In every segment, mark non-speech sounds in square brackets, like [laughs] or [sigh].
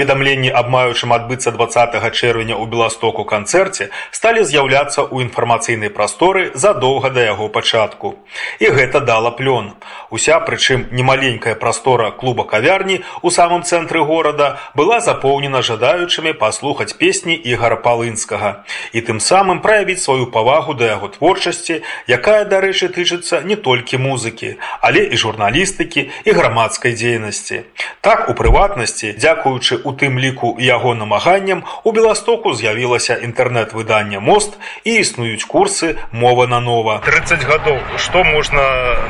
Паведамленні аб маючым адбыцца 20 чэрвеня ў беластоку канцэрце сталі з'яўляцца ў інфармацыйнай прасторы задоўга да яго пачатку. І гэта дала плён. Уся прычым немаленькая прастора клуба кавярні у самым цэнтры горада была запоўнена жадаючымі паслухаць песні ігора палынскага і тым самым праявіць сваю павагу да яго творчасці якая дарэчы тычыцца не толькі музыкі але і журналістыкі і грамадскай дзейнасці. Так у прыватнасці дзякуючы у тым ліку яго намаганням у беластоку з'явілася інтэрнэт-выданне мост і існуюць курсы мова на нова 30 гадоў. Што можна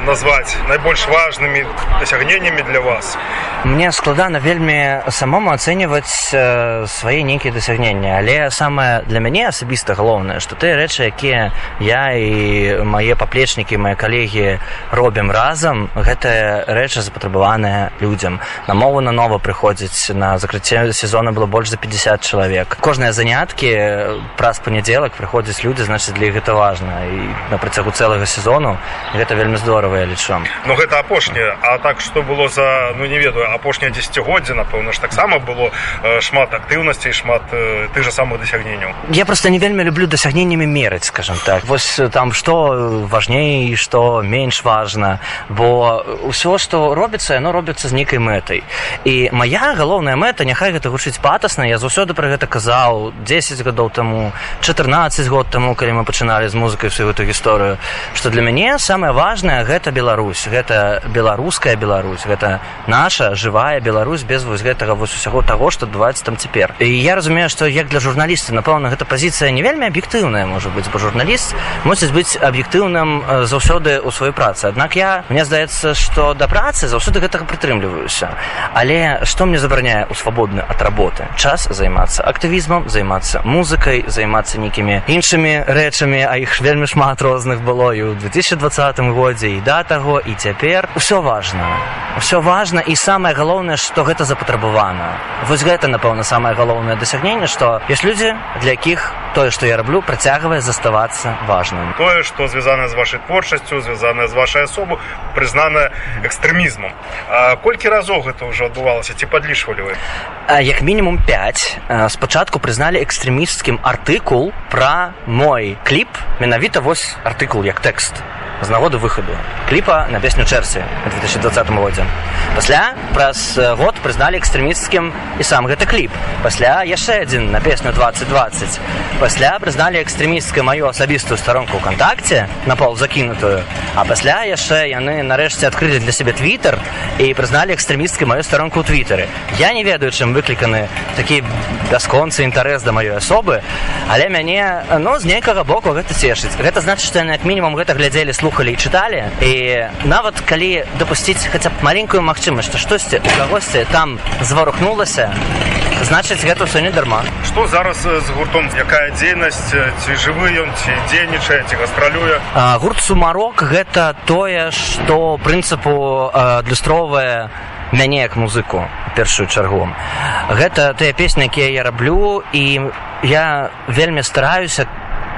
назваць найбольш важнымі дасягненнямі для вас? Мне складана вельмі самому ацэньваць э, свае нейкія дасягнення але самае для мяне асабіста галоўнае што тыя рэчы якія я і мае паплечнікі мае калегі робім разам гэтая рэча запатрабаваная людзям. На мову на нова прыходзіць на закрыццё адкрыцця сезона было больш за 50 чалавек кожныя заняткі праз панядзелак прыходзяць людзі значыць для іх гэта важна і на працягу цэлага сезону гэта вельмі здорава я лічу но гэта апошняе а так што было за ну не ведаю апошняе дзегоддзя напэўна ж таксама было э, шмат актыўнасцей шмат э, ты же самых дасягненняў я просто не вельмі люблю дасягненнямі мерыць скажем так. Вось там што важней што менш важна бо ўсё што робіцца яно робіцца з нейкай мэтай і моя галоўная мэта няхай гэта гучыць патасна. Я заўсёды пра гэта казаў 10 гадоў таму 14 год таму калі мы пачыналі з музыкай всю гэту гісторыю што для мяне самае важнае гэта Беларусь гэта беларуская Беларусь гэта наша жывая Беларусь без вось гэтага вось усяго таго што адбываецца там цяпер. І я разумею што як для журналіста напэўна гэта пазіцыя не вельмі аб'ектыўная можа быць бо журналіст мусіць быць аб'ектыўным заўсёды ў сваёй працы. Аднак я мне здаецца што да працы заўсёды гэтага прытрымліваюся. Але што мне забараняе у свабоду свабодны ад работы. Час займацца актывізмам займацца музыкай займацца нейкімі іншымі рэчамі а іх вельмі шмат розных было і ў 2020 годзе і да таго і цяпер. Усё важна. Ўсё важна і самае галоўнае што гэта запатрабавана. Вось гэта напэўна самае галоўнае дасягненне што ёсць людзі для якіх тое што я раблю працягвае заставацца важным. Тое што звязана з вашай творчасцю звязаная з вашай асобу прызнана экстрэмізмам. Колькі разоў гэта ўжо адбывалася? Ці падлічвалі вы? Як мінімум 5 спачатку прызналі экстрэмісцкім артыкул пра мой кліп. Менавіта вось артыкул як тэкст з нагоды выхаду кліпа на песню чэрсі 2020 годзе. Пасля праз год прызналі экстрэмісцкім і сам гэты кліп. Пасля яшчэ адзін на песню 2020 пасля прызналі экстрэмісцкую маю асабістую старонку вКтакце на пол закінутую. А пасля яшчэ яны нарэшце адкрылі для сябе твиттер і прызналі экстрэмісцкай маю старонку ў твиттеры я не ведаю чым выкліканы такі бясконцы інтарэс да маёй асобы але мяне ну з нейкага боку гэта цешыць. Гэта значит што яны як мінімум гэта глядзелі слухали і чыталі і нават калі дапусціць хаця б маленькую магчымасць што штосьці у кагосьці там зварухнулася значыць гэта ўсё не дарма. Што зараз з гуртом? Якая дзейнасць? Ці жывы ён ці дзейнічае ці гастралюе? Гурт сумарок гэта тое што прынцыпу адлюстроўвае мяне як музыку першую чаргу. Гэта тыя песні якія я раблю і я вельмі стараюся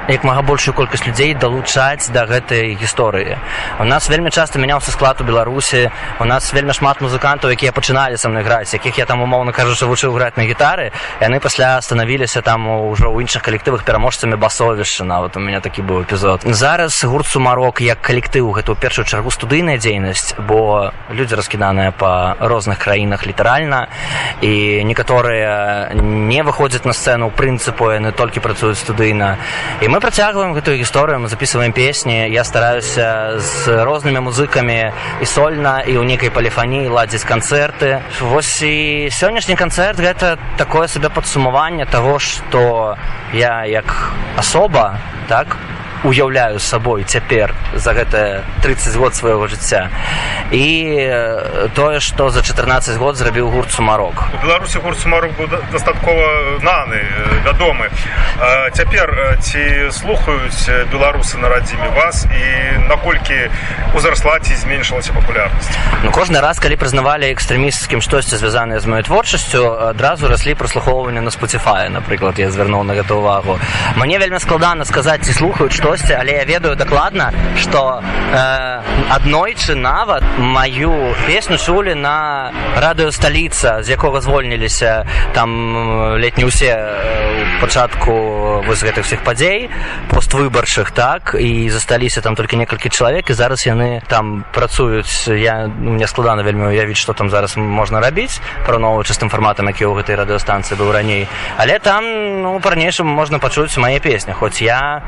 як мага большую колькасць людзей далучаць да гэтай гісторыі. У нас вельмі часта мяняўся склад у беларусі у нас вельмі шмат музыкантаў якія пачыналі са мной граць якіх я там умоўна кажучы вучыў граць на гітары. Яны пасля станавіліся там ўжо ў іншых калектывах пераможцамі басовішча. Нават у меня такі быў эпізод. Зараз гурт сумарок як калектыў гэта ў першую чаргу студыйная дзейнасць бо людзі раскіданыя па розных краінах літаральна. І некаторыя не выходзяць на сцэну прынцыпу яны толькі працуюць студыйна. І мы працягваем гэтую гісторыю мы записываем песні я стараюся з рознымі музыкамі і сольна і ў нейкай паліфаніі ладзіць канцэрты вось і сённяшні канцэрт гэта такое сабе падсумаванне таго што я як асоба так уяўляю сабой цяпер за гэта 30 год свайго жыцця. І тое што за 14 год зрабіў гурт сумарок у беларусі гурт сумарок быў дастаткова наны вядомы. Цяпер ці слухаюць беларусы на радзіме вас і наколькі узрасла ці зменшылася папулярнасць? Ну кожны раз калі прызнавалі экстрэмісцкім штосьці звязанае з маёй творчасцю адразу раслі праслухоўванне на споціфае напрыклад я звярнуў на гэту увагу мне вельмі складана сказаць ці слухаюць штосьці але я ведаю дакладна што э, аднойчы нават маю песню чулі на радыёсталіца з якога звольніліся там ледь не ўсе пачатку вось гэтых всех падзей поствыбарчых так і засталіся там толькі некалькі чалавек і зараз яны там працуюць. Я мне складана вельмі уявіць што там зараз можна рабіць параўноўваючы з тым фарматам які ў гэтай радыёстанцыі быў раней. Але там ну па-ранейшаму можна пачуць мае песні хоць я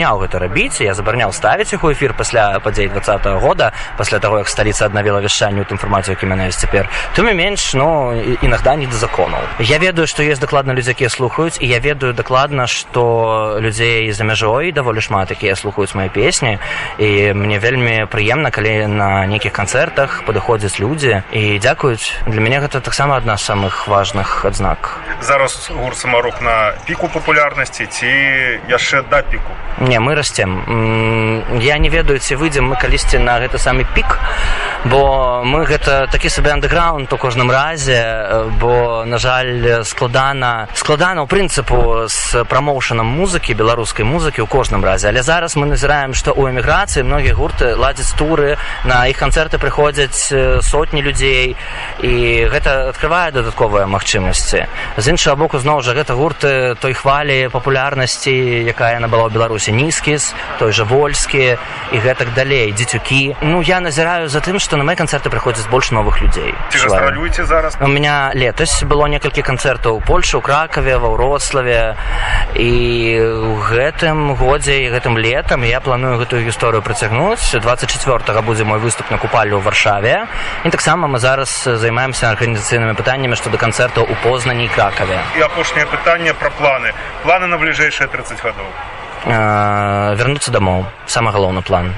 забараняў гэта рабіць я забараняў ставіць іх у эфір пасля падзей два -го года пасля таго як сталіца аднавіла вяшчанню тым інфармацыю які мяне ёсць цяпер тым і менш ну інагда не да законаў я ведаю што ёсць дакладна людзі якія слухаюць і я ведаю дакладна што людзей за мяжой даволі шмат якія слухаюць мае песні і мне вельмі прыемна калі на нейкіх канцэртах падыходзяць людзі і дзякуюць для мяне гэта таксама адна з самых важных адзнак зараз гурт самарук на піку папулярнасці ці яшчэ да піку не мы расцем я не ведаю ці выйдзем мы калісьці на гэты самы пік бо мы гэта такі сабе андеграунд у кожным разе бо на жаль складана складана ў прынцыпу з прамоушанам музыкі беларускай музыкі ў кожным разе. Але зараз мы назіраем што ў эміграцыі многія гурты ладзяць туры на іх канцэрты прыходзяць сотні людзей і гэта открывае дадатковыя магчымасці. З іншага боку зноў жа гэта гурты той хвалі папулярнасці якая яна была ў беларусі нізкіс той жа вольскі і гэтак далей дзецюкі ну я назіраю за тым што на мае канцэрты прыходзяць больш новых людзей гастралюеце зараз? У меня летась было некалькі канцэртаў у польльшы у кракаве ва ўроцлаве і у гэтым годзе і гэтым летам я планую гэтую гісторыю працягнуць. 24 будзе мой выступ на купалю ў варшаве. І таксама мы зараз займаемся арганізацыйнымі пытаннямі што да канцэртаў у познані і кракаве і апошняе пытанне пра планы. Планы на бліжэйшыя 30 гадоў вярнуцца дамоў самы галоўны план.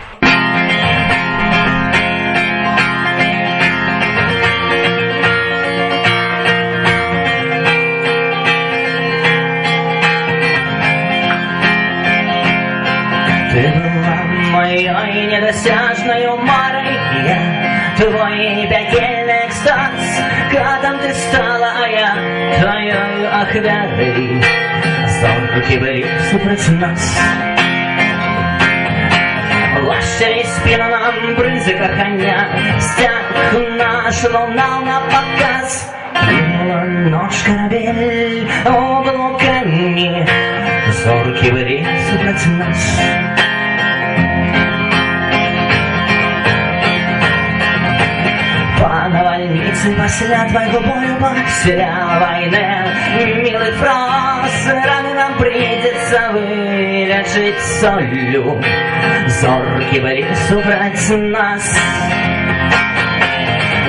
Ты была моей недосяжной марой Я твой пекельный экстаз. Когда ты стала, а я твоей охвярой Зорки были. Супротив нас Лащили спину нам брызы кахання Стяг наш лунал на показ. Думала нож корабель облуками Зорки были. Супротив нас после твоего бою Поселя войны Милый фрос Раны нам придется вылечить солью. Зорки были супраць нас.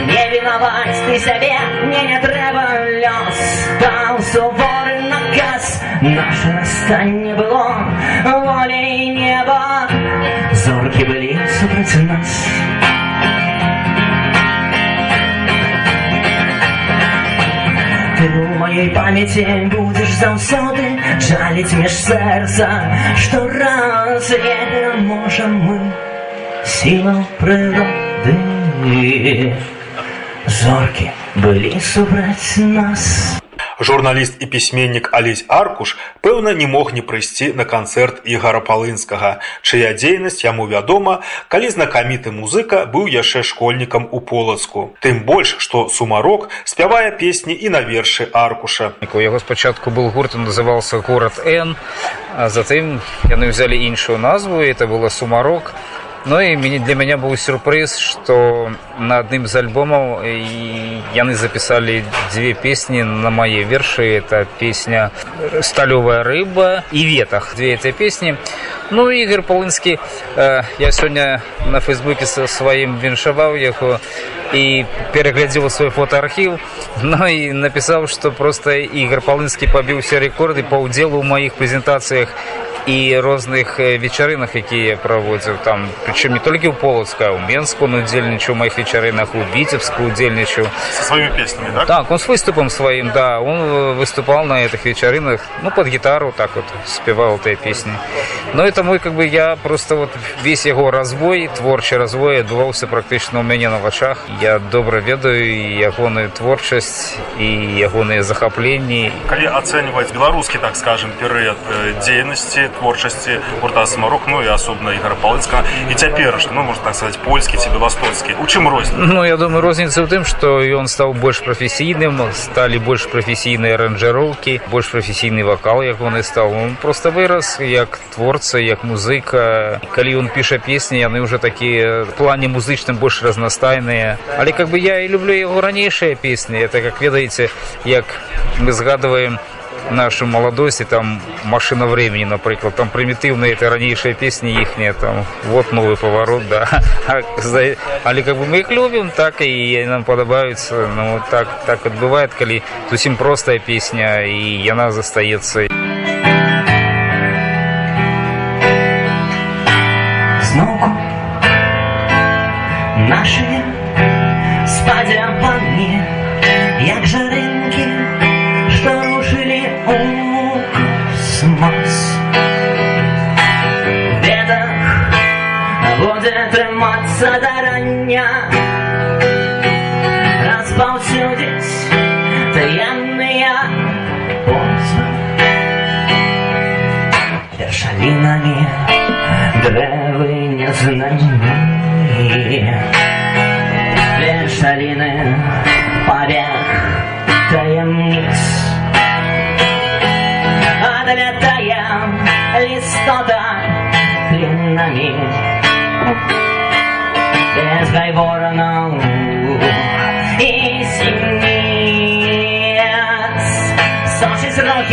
Не виноват ты себе Мне не трэба лёс. Дал суворый наказ Наше расстание было волей неба. Зорки были супраць нас Ты у моей памяти будешь заўсёды жаліць меж сэрца, што разве можам мы сілаў прыроды. Зоркі былі супраць нас. Журналіст і пісьменнік Алесь Аркуш, пэўна, не мог не прыйсці на канцэрт Ігара Палынскага, чыя дзейнасць яму вядома, калі знакаміты музыка быў яшчэ школьнікам у полацку. Тым больш, што сумарок спявае песні і на вершы Аркуша. У яго спачатку быў гурт, называўся горад Н, затым яны ўзялі іншую назву, это было сумарок. Ну і для мяне быў сюрпрыз, што на адным з альбомаў яны запісалі дзве песні на мае вершы. Это песня сталёвая рыба і ветах дзве этой песні. Ну Ігор Палынскі я сёння на фейсбуке са сваім віншаваў яго і пераглядзеў свой фотоархіў [laughs] Ну і напісаў, што проста Ігор Палынскі пабіўся рэкорды па ўдзелу ў маіх прэзентацыях і розных вечарынах якія праводзіў там. Прычым не толькі ў полацка у менску он удзельнічаў маіх вечарынах у віцебску удзельнічаў сваімі песнямі так? так он с выступом сваім да. Он выступал на этих вечарынах ну под гітару так вот спевал этой песни. Но это мой как бы я просто вот весь яго развой творчы развой адбываўся практычна у мяне на вачах я добра ведаю ягоную творчасць і ягоныя захапленні калі ацэньваць беларускі так скажем перыяд дзейнасці творчасці гурта самарок ну і асобна ігора палыцка і цяперашні ну можна так сказать польскі ці беластоцкі у чым розні ну я думаю розніца ў тым што ён стаў больш прафесійным сталі больш прафесійныя аранжыроўкі больш прафесійны вакал як он і стаў. Он просто вырас як творца як музыка. Калі ён піша песні яны уже такія плане музычным больш разнастайныя. Але как бы я і люблю яго ранейшыя песні. Это как ведаеце як мы згадываем нашу маладосць там машина времени напрыклад там прымітыўныя это ранейшыя песні іхнія там вот новый поворот да. [laughs] Але как бы мы их любім так і нам падабаюцца ну так так адбывает калі зусім простая песня і яна застаецца зноўку трымацца да рання распаўсюдзіць таемныя позвы вершалінамі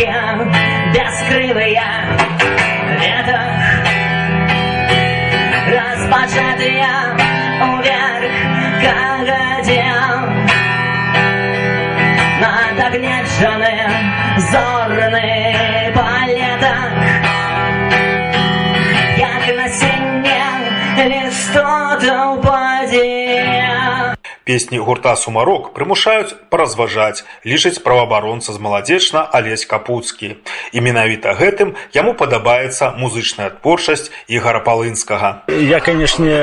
сочыць рукі бяскрылыя ветах распачатыя уверх кагадзем надагледжаны зорны палетах як насенне лістота ўпадзе Песні гурта сумарок прымушаюць паразважаць, лічыць праваабаронца з маладзечна Алесь Капуцкі. І менавіта гэтым яму падабаецца музычная творчасць ігора палынскага. Я, канешне,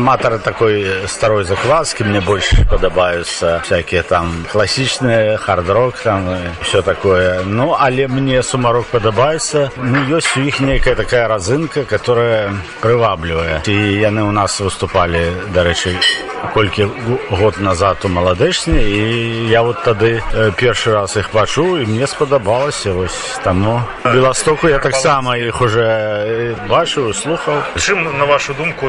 аматар такой старой закваскі мне больш падабаюцца всякие там класічныя хард-рок там все такое. Ну але мне сумарок падабаецца. Ну ёсць у іх нейкая такая разынка, которая прываблівае. І яны ў нас выступалі, дарэчы, колькі год назад у маладэчні і я вот тады першы раз іх пачуў і мне спадабалася вось таму беластоку я таксама іх уже бачыў слухаў. Чым на вашу думку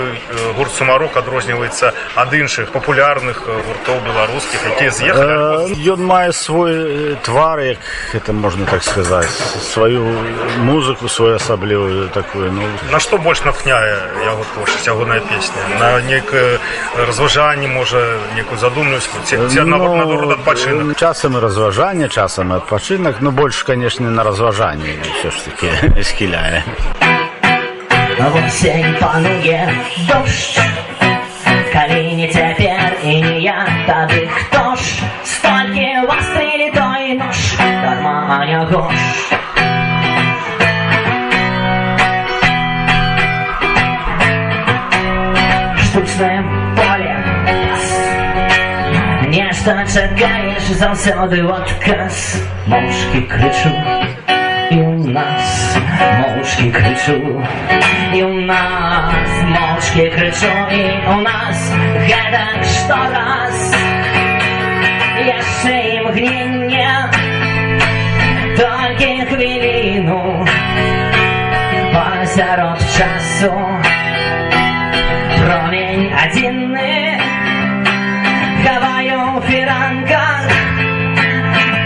гурт сумарок адрозніваецца ад іншых папулярных гуртоў беларускіх якія з'ехалі ён мае свой твар як это можна так сказаць сваю музыку свою асаблівую такую ну. На што больш натхняе яго творчасць ягоная песня? На нейкае разважанне можа некую задумнасць ці, ці Ну, наоборот адпачынак часам і разважанне часам і адпачынак ну больш канешне на разважанне ўсё ж таки [laughs] схіляе. Осень пануе дождь. Калі не цяпер і не я тады хто ж? Столькі вастрылі той нож дарма не гош Нешта чакаеш заўсёды в адказ Моўчкі крычу і у нас моўчкі крычу і у нас моўчкі крычу і у нас гэтак штораз яшчэ імгненне толькі хвіліну пасярод часу. Промень адзінны хаваю ў фіранках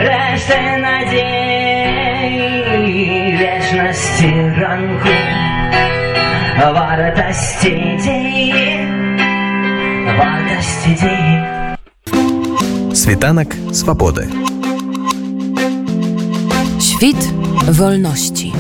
рэшты надзей вечнасці ранку вартасці дзеі вартасці дзеі Світанак свабоды. Świt wolności.